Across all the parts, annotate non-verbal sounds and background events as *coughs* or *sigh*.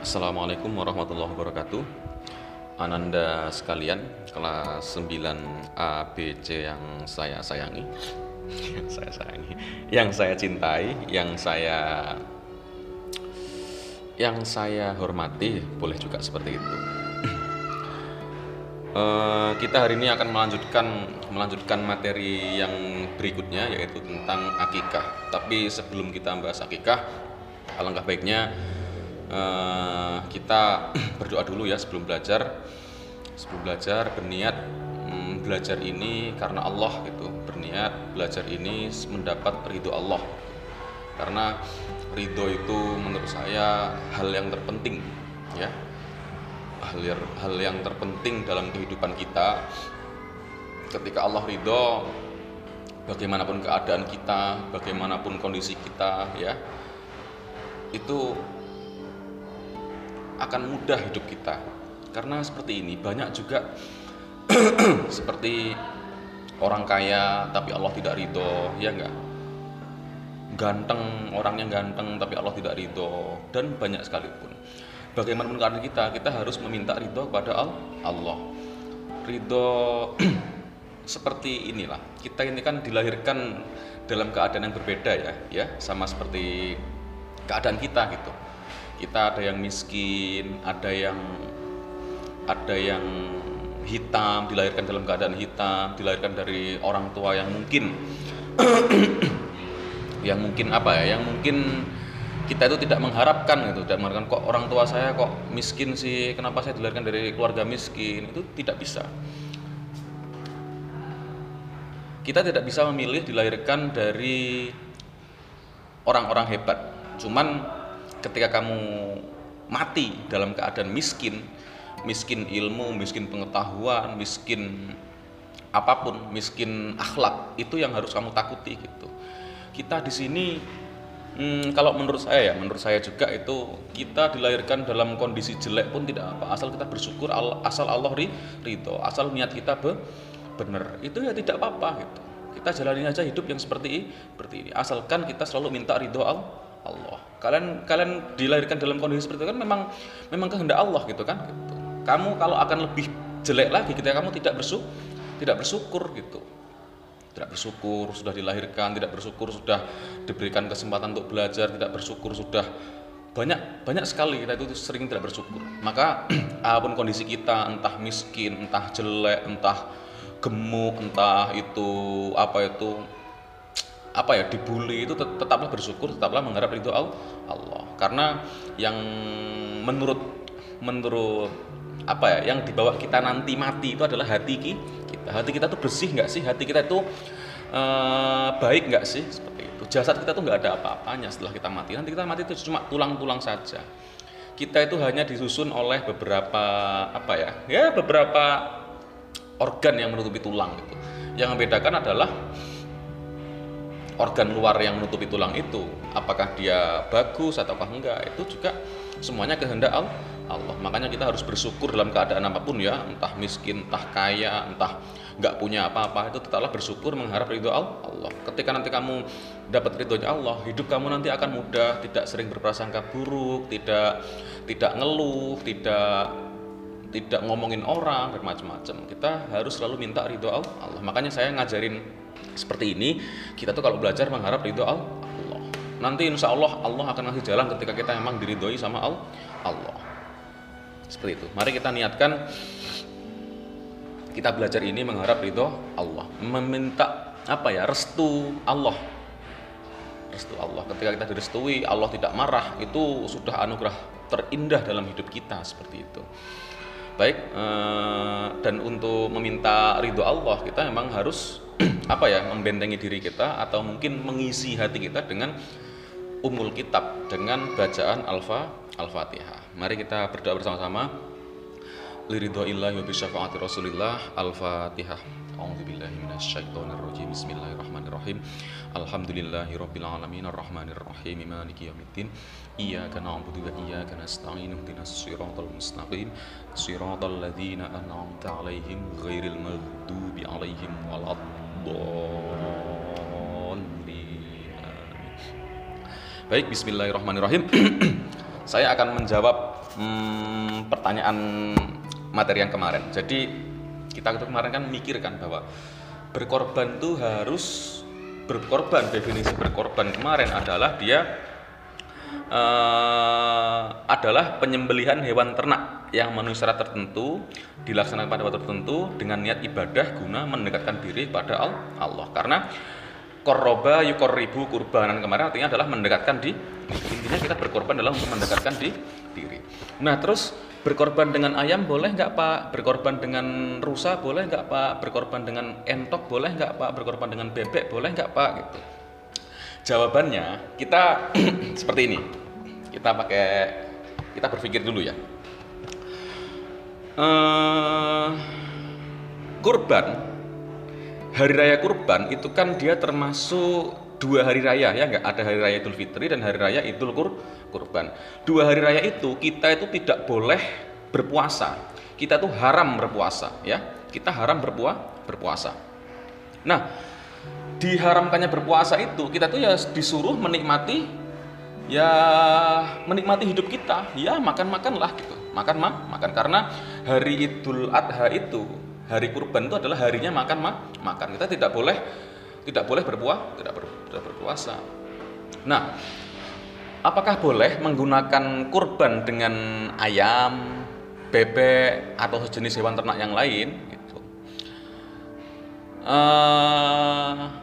Assalamualaikum warahmatullahi wabarakatuh. Ananda sekalian kelas 9 A, B, C yang saya sayangi. Yang saya sayangi. Yang saya cintai Yang saya Yang saya hormati Boleh juga seperti itu. *clears throat* Eh, kita hari ini akan melanjutkan melanjutkan materi yang berikutnya yaitu tentang akikah. Tapi sebelum kita bahas akikah, alangkah baiknya eh, kita *clears throat* berdoa dulu ya sebelum belajar. Sebelum belajar berniat mm, belajar ini karena Allah gitu. Berniat belajar ini mendapat ridho Allah. Karena ridho itu menurut saya hal yang terpenting ya hal hal yang terpenting dalam kehidupan kita ketika Allah ridho bagaimanapun keadaan kita bagaimanapun kondisi kita ya itu akan mudah hidup kita karena seperti ini banyak juga *clears throat* seperti orang kaya tapi Allah tidak ridho ya enggak ganteng orangnya ganteng tapi Allah tidak ridho dan banyak sekalipun bagaimanapun keadaan kita, kita harus meminta ridho kepada Allah. Ridho *clears throat* seperti inilah. Kita ini kan dilahirkan dalam keadaan yang berbeda ya, ya sama seperti keadaan kita gitu. Kita ada yang miskin, ada yang ada yang hitam, dilahirkan dalam keadaan hitam, dilahirkan dari orang tua yang mungkin *coughs* yang mungkin apa ya, yang mungkin kita itu tidak mengharapkan gitu tidak mengharapkan kok orang tua saya kok miskin sih? Kenapa saya dilahirkan dari keluarga miskin? Itu tidak bisa. Kita tidak bisa memilih dilahirkan dari orang-orang hebat. Cuman ketika kamu mati dalam keadaan miskin miskin ilmu miskin pengetahuan miskin apa pun miskin akhlak itu yang harus kamu takuti gitu kita di sini Hmm, kalau menurut saya ya, menurut saya juga itu kita dilahirkan dalam kondisi jelek pun tidak apa, asal kita bersyukur, asal Allah ridho, asal niat kita be, benar, itu ya tidak apa-apa gitu. Kita jalani aja hidup yang seperti seperti ini, asalkan kita selalu minta ridho Allah. Kalian kalian dilahirkan dalam kondisi seperti itu kan memang memang kehendak Allah gitu kan. Gitu. Kamu kalau akan lebih jelek lagi ketika kamu tidak bersyukur, tidak bersyukur gitu tidak bersyukur sudah dilahirkan, tidak bersyukur sudah diberikan kesempatan untuk belajar, tidak bersyukur sudah banyak banyak sekali kita itu sering tidak bersyukur. Maka *clears throat* apa pun kondisi kita, entah miskin, entah jelek, entah gemuk, entah itu apa itu apa ya dibully itu tetaplah bersyukur, tetaplah mengharap itu Allah. Karena yang menurut menurut apa ya yang dibawa kita nanti mati itu adalah hati kita. Hati kita tuh bersih nggak sih? Hati kita itu uh, baik nggak sih? Seperti itu. Jasad kita tuh nggak ada apa-apanya setelah kita mati. Nanti kita mati itu cuma tulang-tulang saja. Kita itu hanya disusun oleh beberapa apa ya ya beberapa organ yang menutupi tulang gitu yang membedakan adalah organ luar yang menutupi tulang itu apakah dia bagus ataukah enggak itu juga semuanya kehendak Allah. Makanya kita harus bersyukur dalam keadaan apa pun ya, entah miskin, entah kaya, entah nggak punya apa-apa itu tetaplah bersyukur mengharap ridho Allah. Ketika nanti kamu dapat ridhonya Allah, hidup kamu nanti akan mudah, tidak sering berprasangka buruk, tidak tidak ngeluh, tidak tidak ngomongin orang dan macam-macam. Kita harus selalu minta ridho Allah. Makanya saya ngajarin seperti ini, kita tuh kalau belajar mengharap ridho Allah. Nanti insya Allah Allah akan ngasih jalan ketika kita memang diridhoi sama Allah. Seperti itu. Mari kita niatkan kita belajar ini mengharap ridho Allah, meminta apa ya restu Allah, restu Allah. Ketika kita direstui, Allah tidak marah, itu sudah anugerah terindah dalam hidup kita seperti itu. Baik, eh, dan untuk meminta ridho Allah kita memang harus *clears throat* apa ya membentengi diri kita atau mungkin mengisi hati kita dengan umul kitab dengan bacaan alfa al-fatihah. Mari kita berdoa bersama-sama. Liridhoillahi wa bisyafaati rasulillah. Al-fatihah. A'udzubillahi minasyaitonirrajim Bismillahirrahmanirrahim. Alhamdulillahi rabbil alamin. Arrahmanir rahim maliki yaumiddin. Iyyaka na'budu wa iyyaka nasta'in. Ihdinas siratal mustaqim. Siratal ladzina an'amta 'alaihim ghairil maghdubi 'alaihim waladdallin Baik, bismillahirrahmanirrahim. *clears throat* Saya akan menjawab hmm, pertanyaan materi yang kemarin. Jadi kita kemarin kan mikir kan bahwa berkorban itu harus berkorban definisi berkorban kemarin adalah dia uh, adalah penyembelihan hewan ternak yang memenuhi syarat tertentu dilaksanakan pada waktu tertentu dengan niat ibadah guna mendekatkan diri pada Allah. Karena korroba ribu kurbanan kemarin artinya adalah mendekatkan di intinya kita berkorban dalam untuk mendekatkan di diri. Nah terus berkorban dengan ayam boleh nggak pak? Berkorban dengan rusa boleh nggak pak? Berkorban dengan entok boleh nggak pak? Berkorban dengan bebek boleh nggak pak? Gitu. Jawabannya kita *clears throat* seperti ini. Kita pakai kita berpikir dulu ya uh, kurban hari raya kurban itu kan dia termasuk dua hari raya ya nggak? Ada hari raya Idul Fitri dan hari raya Idul Kur kurban. Dua hari raya itu kita itu tidak boleh berpuasa. Kita tuh haram berpuasa ya. Kita haram berpuasa berpuasa. Nah diharamkannya berpuasa itu kita tuh ya disuruh menikmati ya menikmati hidup kita ya makan makanlah gitu makan mah makan karena hari Idul Adha itu hari kurban itu adalah harinya makan mah makan kita tidak boleh tidak boleh berpuasa, tidak, ber, tidak berpuasa. Nah, apakah boleh menggunakan kurban dengan ayam, bebek atau sejenis hewan ternak yang lain? Gitu. Uh,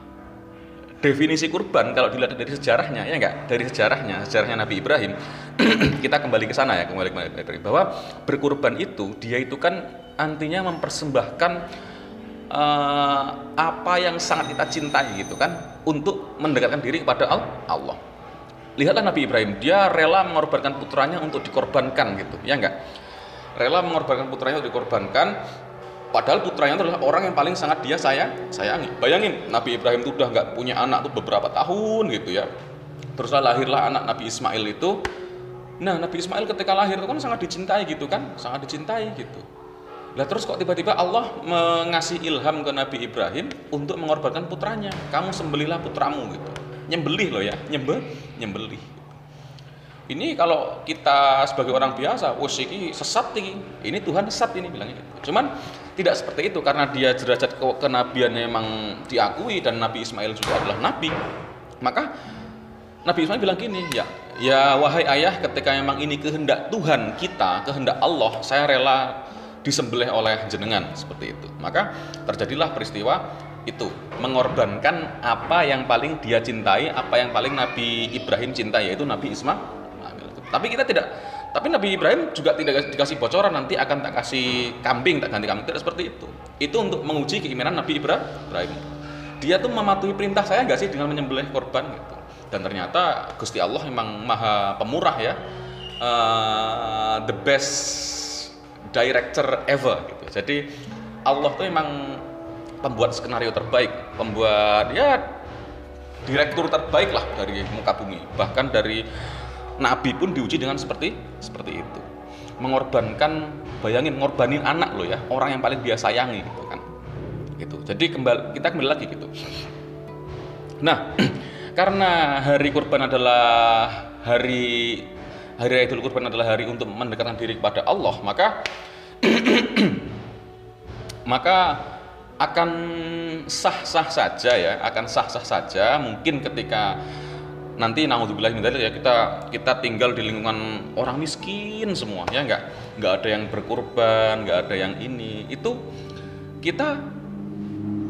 definisi kurban kalau dilihat dari sejarahnya ya enggak dari sejarahnya sejarahnya Nabi Ibrahim *clears throat* kita kembali ke sana ya kembali ke Nabi Ibrahim bahwa berkurban itu dia itu kan antinya mempersembahkan uh, apa yang sangat kita cintai gitu kan untuk mendekatkan diri kepada Allah. Lihatlah Nabi Ibrahim, dia rela mengorbankan putranya untuk dikorbankan gitu, ya enggak? Rela mengorbankan putranya untuk dikorbankan padahal putranya adalah orang yang paling sangat dia sayang, sayangi. Bayangin Nabi Ibrahim itu udah nggak punya anak tuh beberapa tahun gitu ya. Teruslah lahirlah anak Nabi Ismail itu. Nah, Nabi Ismail ketika lahir itu kan sangat dicintai gitu kan, sangat dicintai gitu lah terus kok tiba-tiba Allah mengasih ilham ke Nabi Ibrahim untuk mengorbankan putranya. Kamu sembelilah putramu gitu. Nyembelih loh ya, nyembel, nyembelih. Ini kalau kita sebagai orang biasa, wah ini sesat ini. Ini Tuhan sesat ini bilangnya gitu. Cuman tidak seperti itu karena dia derajat ke kenabiannya memang diakui dan Nabi Ismail juga adalah nabi. Maka Nabi Ismail bilang gini, ya, ya wahai ayah, ketika memang ini kehendak Tuhan kita, kehendak Allah, saya rela disembelih oleh jenengan seperti itu. Maka terjadilah peristiwa itu mengorbankan apa yang paling dia cintai, apa yang paling Nabi Ibrahim cintai yaitu Nabi Ismail. Tapi kita tidak tapi Nabi Ibrahim juga tidak dikasih bocoran nanti akan tak kasih kambing, tak ganti kambing, tidak seperti itu. Itu untuk menguji keimanan Nabi Ibrahim. Dia tuh mematuhi perintah saya nggak sih dengan menyembelih korban gitu. Dan ternyata Gusti Allah memang maha pemurah ya. Uh, the best director ever gitu. Jadi Allah tuh emang pembuat skenario terbaik, pembuat ya direktur terbaik lah dari muka bumi. Bahkan dari nabi pun diuji dengan seperti seperti itu. Mengorbankan, bayangin ngorbanin anak lo ya, orang yang paling dia sayangi gitu kan. Gitu. Jadi kembali kita kembali lagi gitu. Nah, *clears throat* karena hari kurban adalah hari hari raya Idul Kurban adalah hari untuk mendekatkan diri kepada Allah, maka *clears throat* maka akan sah-sah saja ya, akan sah-sah saja mungkin ketika nanti naudzubillah ya kita kita tinggal di lingkungan orang miskin semua ya nggak? Nggak ada yang berkorban nggak ada yang ini. Itu kita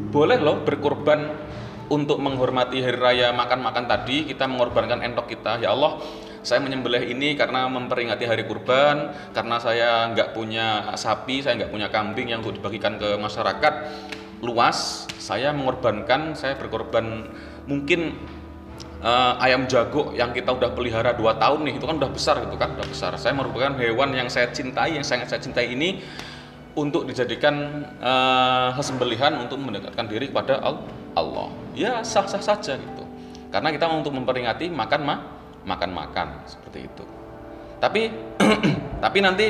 boleh loh berkorban untuk menghormati hari raya makan-makan tadi kita mengorbankan entok kita. Ya Allah saya menyembelih ini karena memperingati hari kurban karena saya nggak punya sapi saya nggak punya kambing yang untuk dibagikan ke masyarakat. Luas saya mengorbankan saya berkorban. Mungkin uh, ayam jago yang kita udah pelihara dua tahun nih itu kan udah besar gitu kan udah besar saya merupakan hewan yang saya cintai yang sangat saya cintai ini untuk dijadikan uh, sembelihan untuk mendekatkan diri kepada Allah ya sah sah saja gitu karena kita untuk memperingati makan mah makan-makan seperti itu. Tapi *clears throat* tapi nanti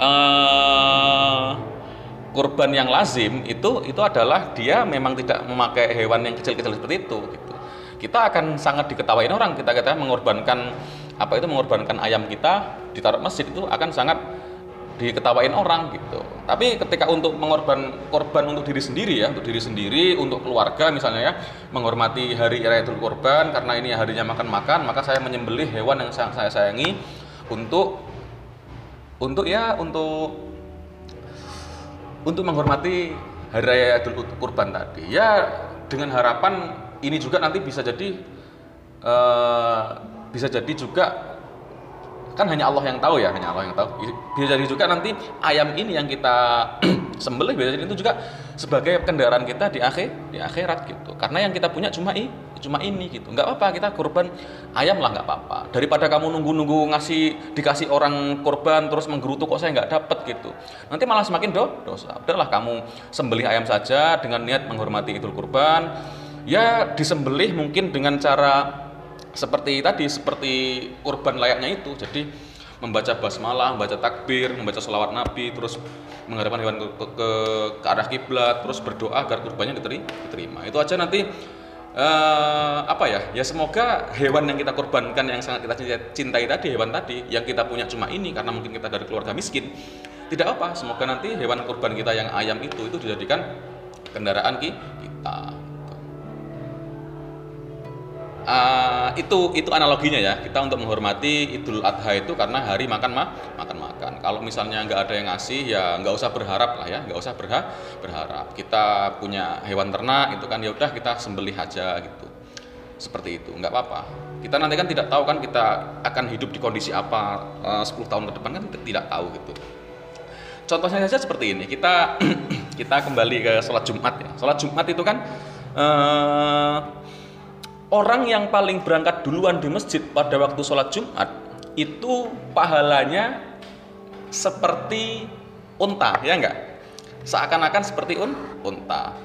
uh, kurban yang lazim itu itu adalah dia memang tidak memakai hewan yang kecil-kecil seperti itu gitu. Kita akan sangat diketawain orang kita kata mengorbankan apa itu mengorbankan ayam kita ditaruh masjid itu akan sangat diketawain orang gitu. Tapi ketika untuk mengorban korban untuk diri sendiri ya, untuk diri sendiri, untuk keluarga misalnya ya, menghormati hari raya Idul Kurban karena ini harinya makan-makan, maka saya menyembelih hewan yang saya sayangi untuk untuk ya untuk untuk menghormati hari raya Idul Kurban tadi. Ya dengan harapan ini juga nanti bisa jadi uh, bisa jadi juga kan hanya Allah yang tahu ya hanya Allah yang tahu. Bisa jadi juga nanti ayam ini yang kita *clears throat* sembelih biasanya itu juga sebagai kendaraan kita di akhir di akhirat gitu. Karena yang kita punya cuma ini cuma ini gitu. Nggak apa-apa kita korban ayam lah nggak apa-apa. Daripada kamu nunggu-nunggu ngasih dikasih orang korban terus menggerutu kok saya nggak dapet gitu. Nanti malah semakin do dosa. Udahlah kamu sembelih ayam saja dengan niat menghormati idul kurban ya disembelih mungkin dengan cara seperti tadi seperti kurban layaknya itu. Jadi membaca basmalah membaca takbir membaca sholawat nabi terus menghadapkan hewan ke, ke, ke, ke arah kiblat terus berdoa agar kurbannya diterima. Itu aja nanti uh, apa ya? Ya semoga hewan yang kita korbankan yang sangat kita cintai tadi hewan tadi yang kita punya cuma ini karena mungkin kita dari keluarga miskin tidak apa semoga nanti hewan kurban kita yang ayam itu itu dijadikan kendaraan kita uh, itu itu analoginya ya. Kita untuk menghormati Idul Adha itu karena hari makan mah makan makan. Kalau misalnya nggak ada yang ngasih ya nggak usah berharap lah ya. Nggak usah berha berharap. Kita punya hewan ternak itu kan ya udah kita sembelih aja gitu. Seperti itu. Nggak apa-apa. Kita nanti kan tidak tahu kan kita akan hidup di kondisi apa uh, 10 tahun ke depan kan tidak tahu gitu. Contohnya saja seperti ini. Kita *clears throat* kita kembali ke sholat Jumat ya. Sholat Jumat itu kan uh, orang yang paling berangkat duluan di masjid pada waktu sholat Jumat itu pahalanya seperti unta, ya enggak? Seakan-akan seperti un, unta.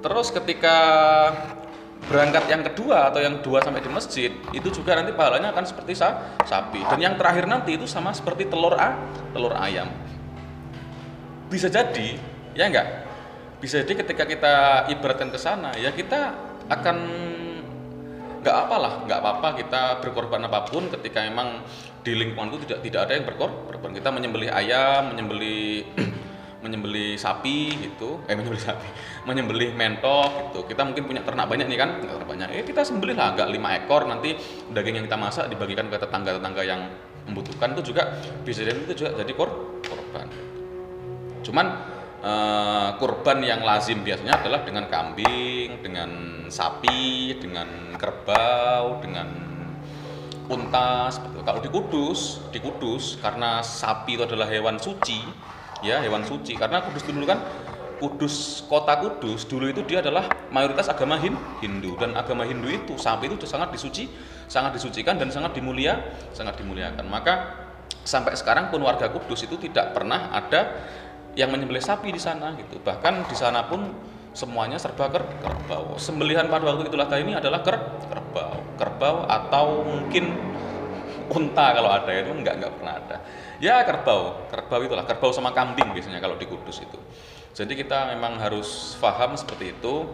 Terus ketika berangkat yang kedua atau yang dua sampai di masjid itu juga nanti pahalanya akan seperti sa sapi dan yang terakhir nanti itu sama seperti telur a telur ayam bisa jadi ya enggak bisa jadi ketika kita ibaratkan ke sana ya kita akan nggak apalah nggak apa-apa kita berkorban apa pun ketika memang di lingkungan itu tidak tidak ada yang berkorban. Kita menyembelih ayam menyembelih *clears throat* menyembelih sapi gitu. Eh menyembelih sapi *laughs* menyembelih mentok gitu. Kita mungkin punya ternak banyak nih kan? Ternak banyak. Eh kita sembelih lah agak lima ekor. Nanti daging yang kita masak dibagikan ke tetangga-tetangga yang membutuhkan itu juga bisa jadi itu juga jadi kor korban. Cuman uh, kurban yang lazim biasanya adalah dengan kambing, dengan sapi, dengan kerbau, dengan unta. Kalau di Kudus, di Kudus karena sapi itu adalah hewan suci, ya hewan suci. Karena Kudus dulu kan Kudus kota Kudus dulu itu dia adalah mayoritas agama Hindu dan agama Hindu itu sapi itu sangat disuci, sangat disucikan dan sangat dimulia, sangat dimuliakan. Maka sampai sekarang pun warga Kudus itu tidak pernah ada yang menyembelih sapi di sana gitu. Bahkan di sana pun semuanya serba ker kerbau. Sembelihan pada waktu itulah ini adalah ker kerbau, kerbau atau mungkin unta kalau ada itu enggak enggak pernah ada. Ya kerbau, kerbau itulah kerbau sama kambing biasanya kalau di Kudus itu. Jadi kita memang harus paham seperti itu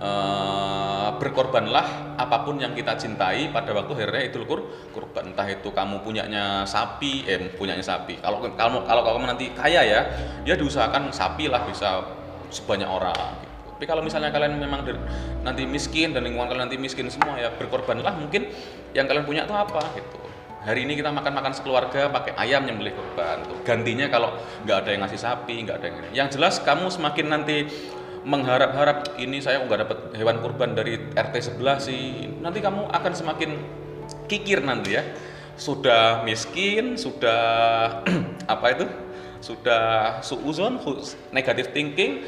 uh, berkorbanlah apa pun yang kita cintai pada waktu hari Idul Kur kurban. Entah itu kamu punyanya sapi eh punyanya sapi. Kalau kalau kalau kamu nanti kaya ya ya diusahakan sapi lah bisa sebanyak orang gitu. tapi kalau misalnya kalian memang nanti miskin dan lingkungan kalian nanti miskin semua ya berkorbanlah mungkin yang kalian punya itu apa gitu. Hari ini kita makan-makan sekeluarga pakai ayam yang beli kurban tuh. Gantinya kalau nggak ada yang ngasih sapi nggak ada yang yang jelas kamu semakin nanti mengharap-harap ini saya nggak dapat hewan kurban dari RT sebelah sih. Nanti kamu akan semakin kikir nanti ya. Sudah miskin sudah *clears throat* apa itu? Sudah suuzon negatif thinking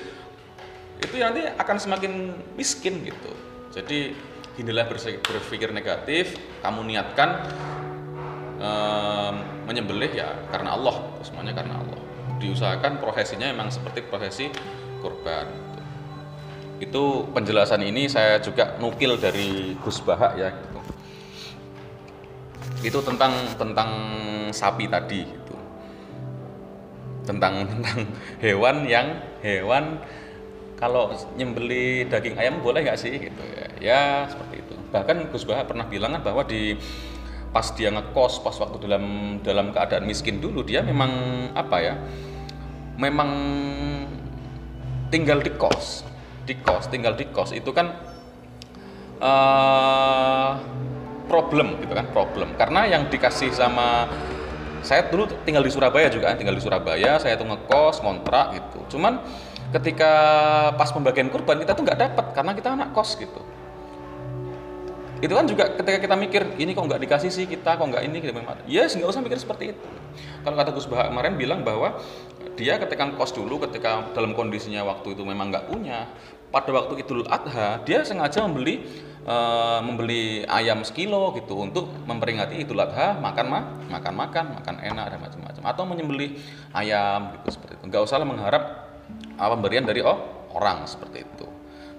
itu nanti akan semakin miskin gitu. Jadi inilah berpikir negatif. Kamu niatkan um, menyembelih ya karena Allah semuanya karena Allah. Diusahakan prosesinya memang seperti prosesi kurban itu penjelasan ini saya juga nukil dari Gus Bahak ya. Gitu. itu tentang tentang sapi tadi itu tentang *laughs* tentang hewan yang hewan kalau nyembeli daging ayam boleh nggak sih gitu ya? Ya seperti itu. Bahkan Gus Bahak pernah bilang kan bahwa di pas dia ngekos pas waktu dalam dalam keadaan miskin dulu dia memang apa ya memang tinggal di kos di kos tinggal di kos itu kan uh, problem gitu kan problem. Karena yang dikasih sama saya dulu tinggal di Surabaya juga kan tinggal di Surabaya saya tuh ngekos kontrak gitu. Cuman ketika pas pembagian kurban kita tuh nggak dapat karena kita anak kos gitu. Itu kan juga ketika kita mikir ini kok nggak dikasih sih kita kok nggak ini? Gitu ya yes nggak usah mikir seperti itu. Kalau kata Gus Bahak kemarin bilang bahwa dia ketika kos dulu ketika dalam kondisinya waktu itu memang nggak punya pada waktu Idul Adha dia sengaja membeli uh, membeli ayam sekilo gitu untuk memperingati Idul Adha makan mah makan makan makan enak dan macam-macam. Atau menyembelih ayam gitu seperti itu. Nggak usah mengharap uh, pemberian dari oh, orang seperti itu.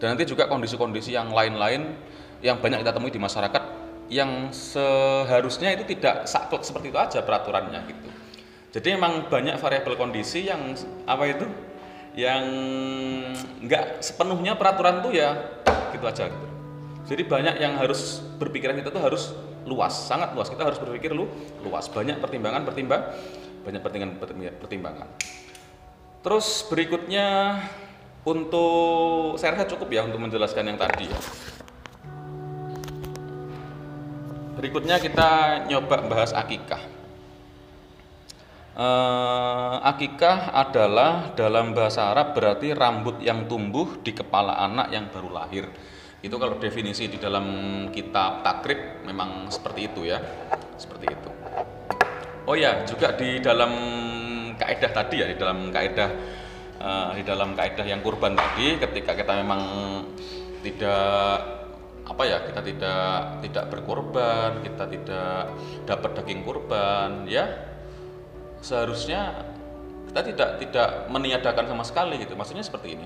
Dan nanti juga kondisi-kondisi yang lain-lain yang banyak kita temui di masyarakat yang seharusnya itu tidak saklek seperti itu aja peraturannya gitu. Jadi memang banyak variabel kondisi yang apa itu yang nggak sepenuhnya peraturan tuh ya gitu aja gitu. Jadi banyak yang harus berpikiran kita tuh harus luas, sangat luas. Kita harus berpikir lu luas, banyak pertimbangan, pertimbang, banyak pertimbangan, pertimbangan. Terus berikutnya untuk saya rasa cukup ya untuk menjelaskan yang tadi ya. Berikutnya kita nyoba bahas akikah. Uh, akikah adalah dalam bahasa Arab berarti rambut yang tumbuh di kepala anak yang baru lahir. Itu kalau definisi di dalam kitab takrib memang seperti itu ya. Seperti itu. Oh ya, juga di dalam kaidah tadi ya, di dalam kaidah uh, di dalam kaidah yang kurban tadi ketika kita memang tidak apa ya kita tidak tidak berkorban kita tidak dapat daging kurban ya seharusnya kita tidak tidak meniadakan sama sekali gitu. Maksudnya seperti ini.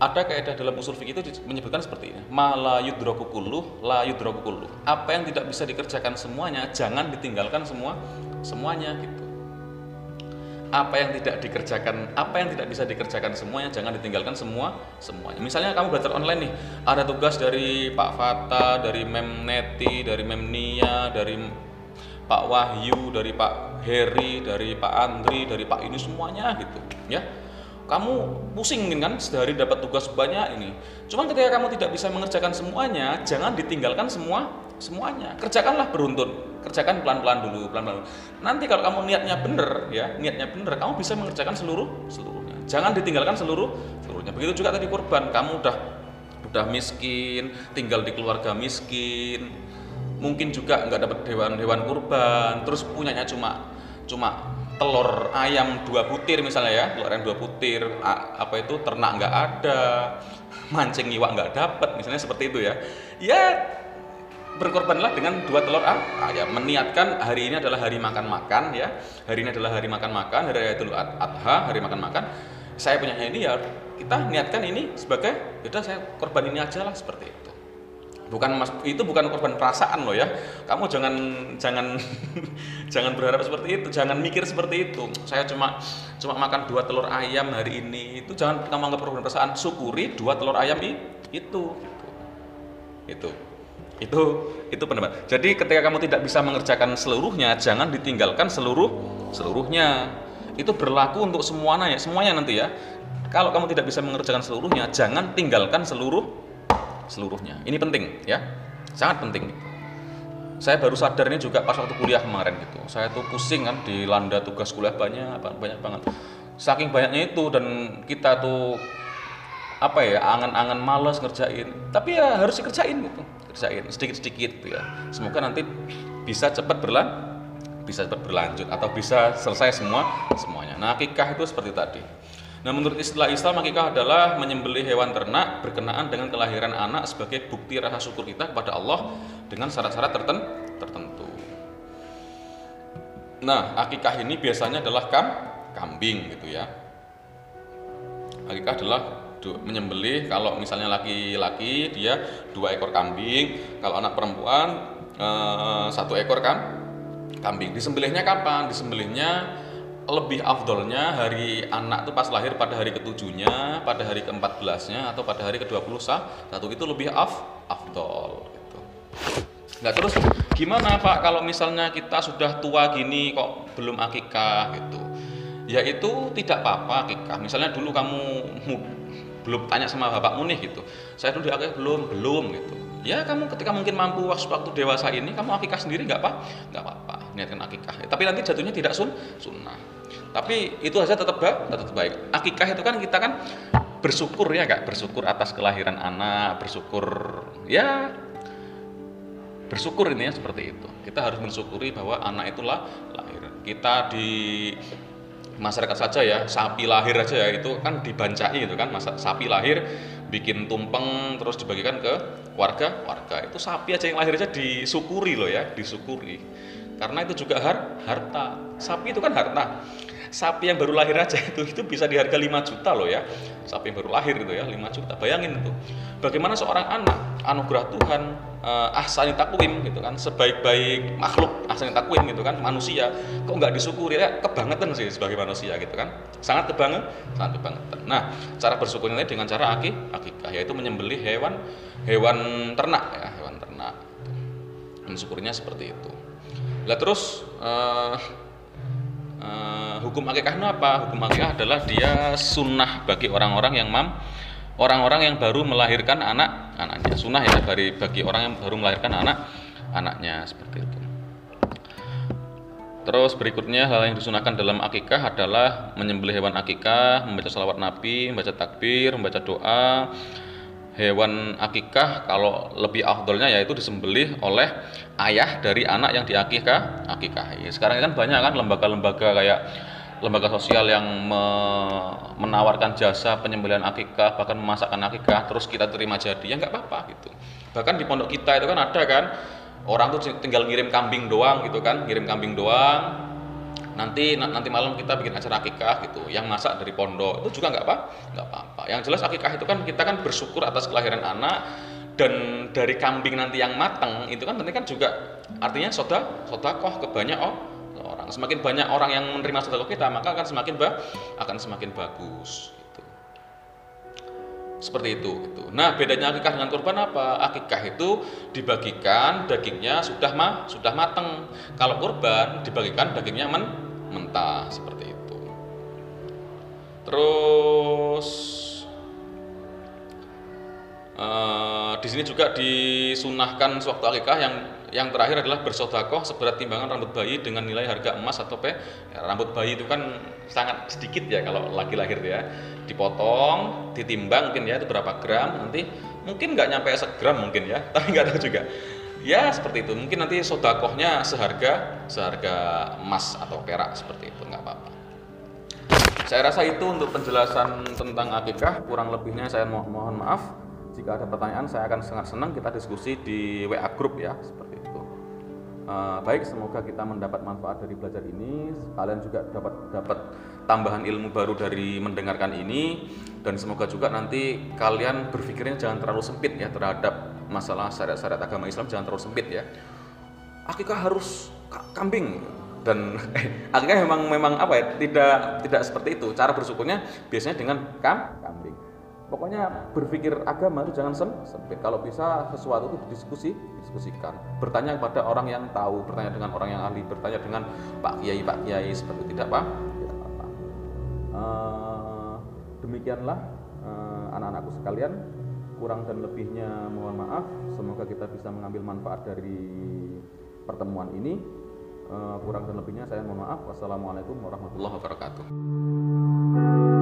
Ada kaidah dalam usul fikih itu menyebutkan seperti ini. Mala yudroku kulluh la yudroku kulluh. Apa yang tidak bisa dikerjakan semuanya jangan ditinggalkan semua semuanya gitu. Apa yang tidak dikerjakan, apa yang tidak bisa dikerjakan semuanya jangan ditinggalkan semua semuanya. Misalnya kamu belajar online nih, ada tugas dari Pak Fata, dari Mem Neti, dari Mem Nia, dari Pak Wahyu, dari Pak Heri, dari Pak Andri, dari Pak ini semuanya gitu, ya. Kamu pusing kan sehari dapat tugas banyak ini. Cuman ketika kamu tidak bisa mengerjakan semuanya, jangan ditinggalkan semua semuanya. Kerjakanlah beruntun kerjakan pelan-pelan dulu, pelan-pelan. Nanti kalau kamu niatnya benar, ya, niatnya benar, kamu bisa mengerjakan seluruh seluruhnya. Jangan ditinggalkan seluruh seluruhnya. Begitu juga tadi korban, kamu udah udah miskin, tinggal di keluarga miskin, mungkin juga nggak dapat hewan-hewan kurban, terus punyanya cuma cuma telur ayam dua butir misalnya ya, telur ayam dua butir, apa itu ternak nggak ada, *laughs* mancing iwak nggak dapat, misalnya seperti itu ya. Ya berkorbanlah dengan dua telur ayam. Meniatkan hari ini adalah hari makan-makan ya. Hari ini adalah hari makan-makan, hari Idul Adha, hari makan-makan. Saya punya ini ya kita niatkan ini sebagai udah saya korban ini aja lah seperti itu. Bukan mas, itu bukan korban perasaan loh ya. Kamu jangan jangan *laughs* jangan berharap seperti itu, jangan mikir seperti itu. Saya cuma cuma makan dua telur ayam hari ini. Itu jangan kamu anggap korban perasaan. Syukuri dua telur ayam itu. Itu. Itu. Itu itu pendapat. Jadi ketika kamu tidak bisa mengerjakan seluruhnya, jangan ditinggalkan seluruh seluruhnya. Itu berlaku untuk semuanya, semuanya nanti ya. Kalau kamu tidak bisa mengerjakan seluruhnya, jangan tinggalkan seluruh seluruhnya. Ini penting ya. Sangat penting. Saya baru sadar ini juga pas waktu kuliah kemarin gitu. Saya tuh pusing kan di landa tugas kuliah banyak banyak banget. Saking banyaknya itu dan kita tuh apa ya angan-angan males ngerjain tapi ya harus dikerjain gitu kerjain sedikit-sedikit gitu ya. Semoga nanti bisa cepat berlan bisa cepat berlanjut atau bisa selesai semua semuanya. Nah, akikah itu seperti tadi. Nah, menurut istilah Islam, akikah adalah menyembelih hewan ternak berkenaan dengan kelahiran anak sebagai bukti rasa syukur kita kepada Allah dengan syarat-syarat tertentu. Nah, akikah ini biasanya adalah kam, kambing gitu ya. Akikah adalah menyembelih kalau misalnya laki-laki dia dua ekor kambing kalau anak perempuan eh, satu ekor kan kambing disembelihnya kapan disembelihnya lebih afdolnya hari anak itu pas lahir pada hari ketujuhnya pada hari keempat belasnya atau pada hari ke-21 satu itu lebih af afdol gitu. Nah terus gimana Pak kalau misalnya kita sudah tua gini kok belum akikah gitu? Ya itu tidak apa-apa akikah. Misalnya dulu kamu belum tanya sama bapakmu nih gitu. Saya dulu akikah belum, belum gitu. Ya kamu ketika mungkin mampu waktu, waktu dewasa ini kamu akikah sendiri nggak apa? Nggak apa-apa. Niatkan akikah. Tapi nanti jatuhnya tidak sun, sunnah. Tapi itu saja tetap baik, tetap baik. Akikah itu kan kita kan bersyukur ya kak, bersyukur atas kelahiran anak, bersyukur ya bersyukur ini ya seperti itu. Kita harus mensyukuri bahwa anak itulah lahir. Kita di masyarakat saja ya, sapi lahir aja ya itu kan dibancai itu kan, masa sapi lahir bikin tumpeng terus dibagikan ke warga, warga itu sapi aja yang lahir aja disyukuri loh ya, disyukuri. Karena itu juga har, harta. Sapi itu kan harta sapi yang baru lahir aja itu itu bisa diharga 5 juta loh ya. Sapi yang baru lahir itu ya 5 juta. Bayangin itu. Bagaimana seorang anak anugerah Tuhan uh, ahsani takwim gitu kan sebaik-baik makhluk ahsani takwim gitu kan manusia kok nggak disyukuri? Ya kebangetan sih sebagai manusia gitu kan. Sangat kebanget sangat kebangetan nah cara bersyukurnya dengan cara akik akikah yaitu menyembelih hewan hewan ternak ya hewan ternak. Mensyukurnya seperti itu. Lah terus uh, uh, hukum akikah itu apa? Hukum akikah adalah dia sunnah bagi orang-orang yang mam orang-orang yang baru melahirkan anak anaknya sunnah ya bagi bagi orang yang baru melahirkan anak anaknya seperti itu. Terus berikutnya hal yang disunahkan dalam akikah adalah menyembelih hewan akikah, membaca salawat Nabi, membaca takbir, membaca doa, hewan akikah kalau lebih afdolnya yaitu disembelih oleh ayah dari anak yang diakikah akikah. Sekarang kan banyak kan lembaga-lembaga kayak lembaga sosial yang me menawarkan jasa penyembelihan akikah bahkan memasakkan akikah terus kita terima jadi ya nggak apa-apa gitu bahkan di pondok kita itu kan ada kan orang tuh tinggal ngirim kambing doang gitu kan ngirim kambing doang nanti nanti malam kita bikin acara akikah gitu yang masak dari pondok itu juga nggak apa nggak apa-apa yang jelas akikah itu kan kita kan bersyukur atas kelahiran anak dan dari kambing nanti yang matang itu kan nanti kan juga artinya soda sodakoh ke banyak oh, orang semakin banyak orang yang menerima sodakoh kita maka akan semakin bah akan semakin bagus gitu. seperti itu gitu. Nah bedanya akikah dengan kurban apa? Akikah itu dibagikan dagingnya sudah mah sudah matang. Kalau kurban dibagikan dagingnya men mentah seperti itu. Terus uh, di sini juga disunahkan sewaktu akikah yang yang terakhir adalah bersodakoh seberat timbangan rambut bayi dengan nilai harga emas atau pe ya, rambut bayi itu kan sangat sedikit ya kalau lagi lahir ya. Dipotong ditimbang mungkin ya itu berapa gram nanti mungkin nggak nyampe segram mungkin ya *laughs* tapi nggak tahu juga ya seperti itu. Mungkin nanti sodakohnya seharga seharga emas atau perak seperti itu. Nggak apa-apa. Saya rasa itu untuk penjelasan tentang akikah kurang lebihnya saya mo mohon maaf. Jika ada pertanyaan saya akan sangat senang kita diskusi di WA group ya seperti itu. Uh, baik semoga kita mendapat manfaat dari belajar ini. Kalian juga dapat dapat tambahan ilmu baru dari mendengarkan ini. Dan semoga juga nanti kalian berpikirnya jangan terlalu sempit ya terhadap masalah syariat-syariat agama Islam jangan terlalu sempit ya. Akikah harus kambing dan *laughs* eh, akikah memang memang apa ya tidak tidak seperti itu. Cara bersyukurnya biasanya dengan kam kambing. Pokoknya berpikir agama itu jangan sem sempit. Kalau bisa sesuatu itu diskusi, diskusikan. Bertanya kepada orang yang tahu, bertanya dengan orang yang ahli, bertanya dengan Pak Kiai, Pak Kiai seperti tidak Pak? Uh, demikianlah uh, anak-anakku sekalian kurang dan lebihnya mohon maaf. Semoga kita bisa mengambil manfaat dari pertemuan ini. Uh, kurang dan lebihnya saya mohon maaf. Wassalamualaikum warahmatullahi wabarakatuh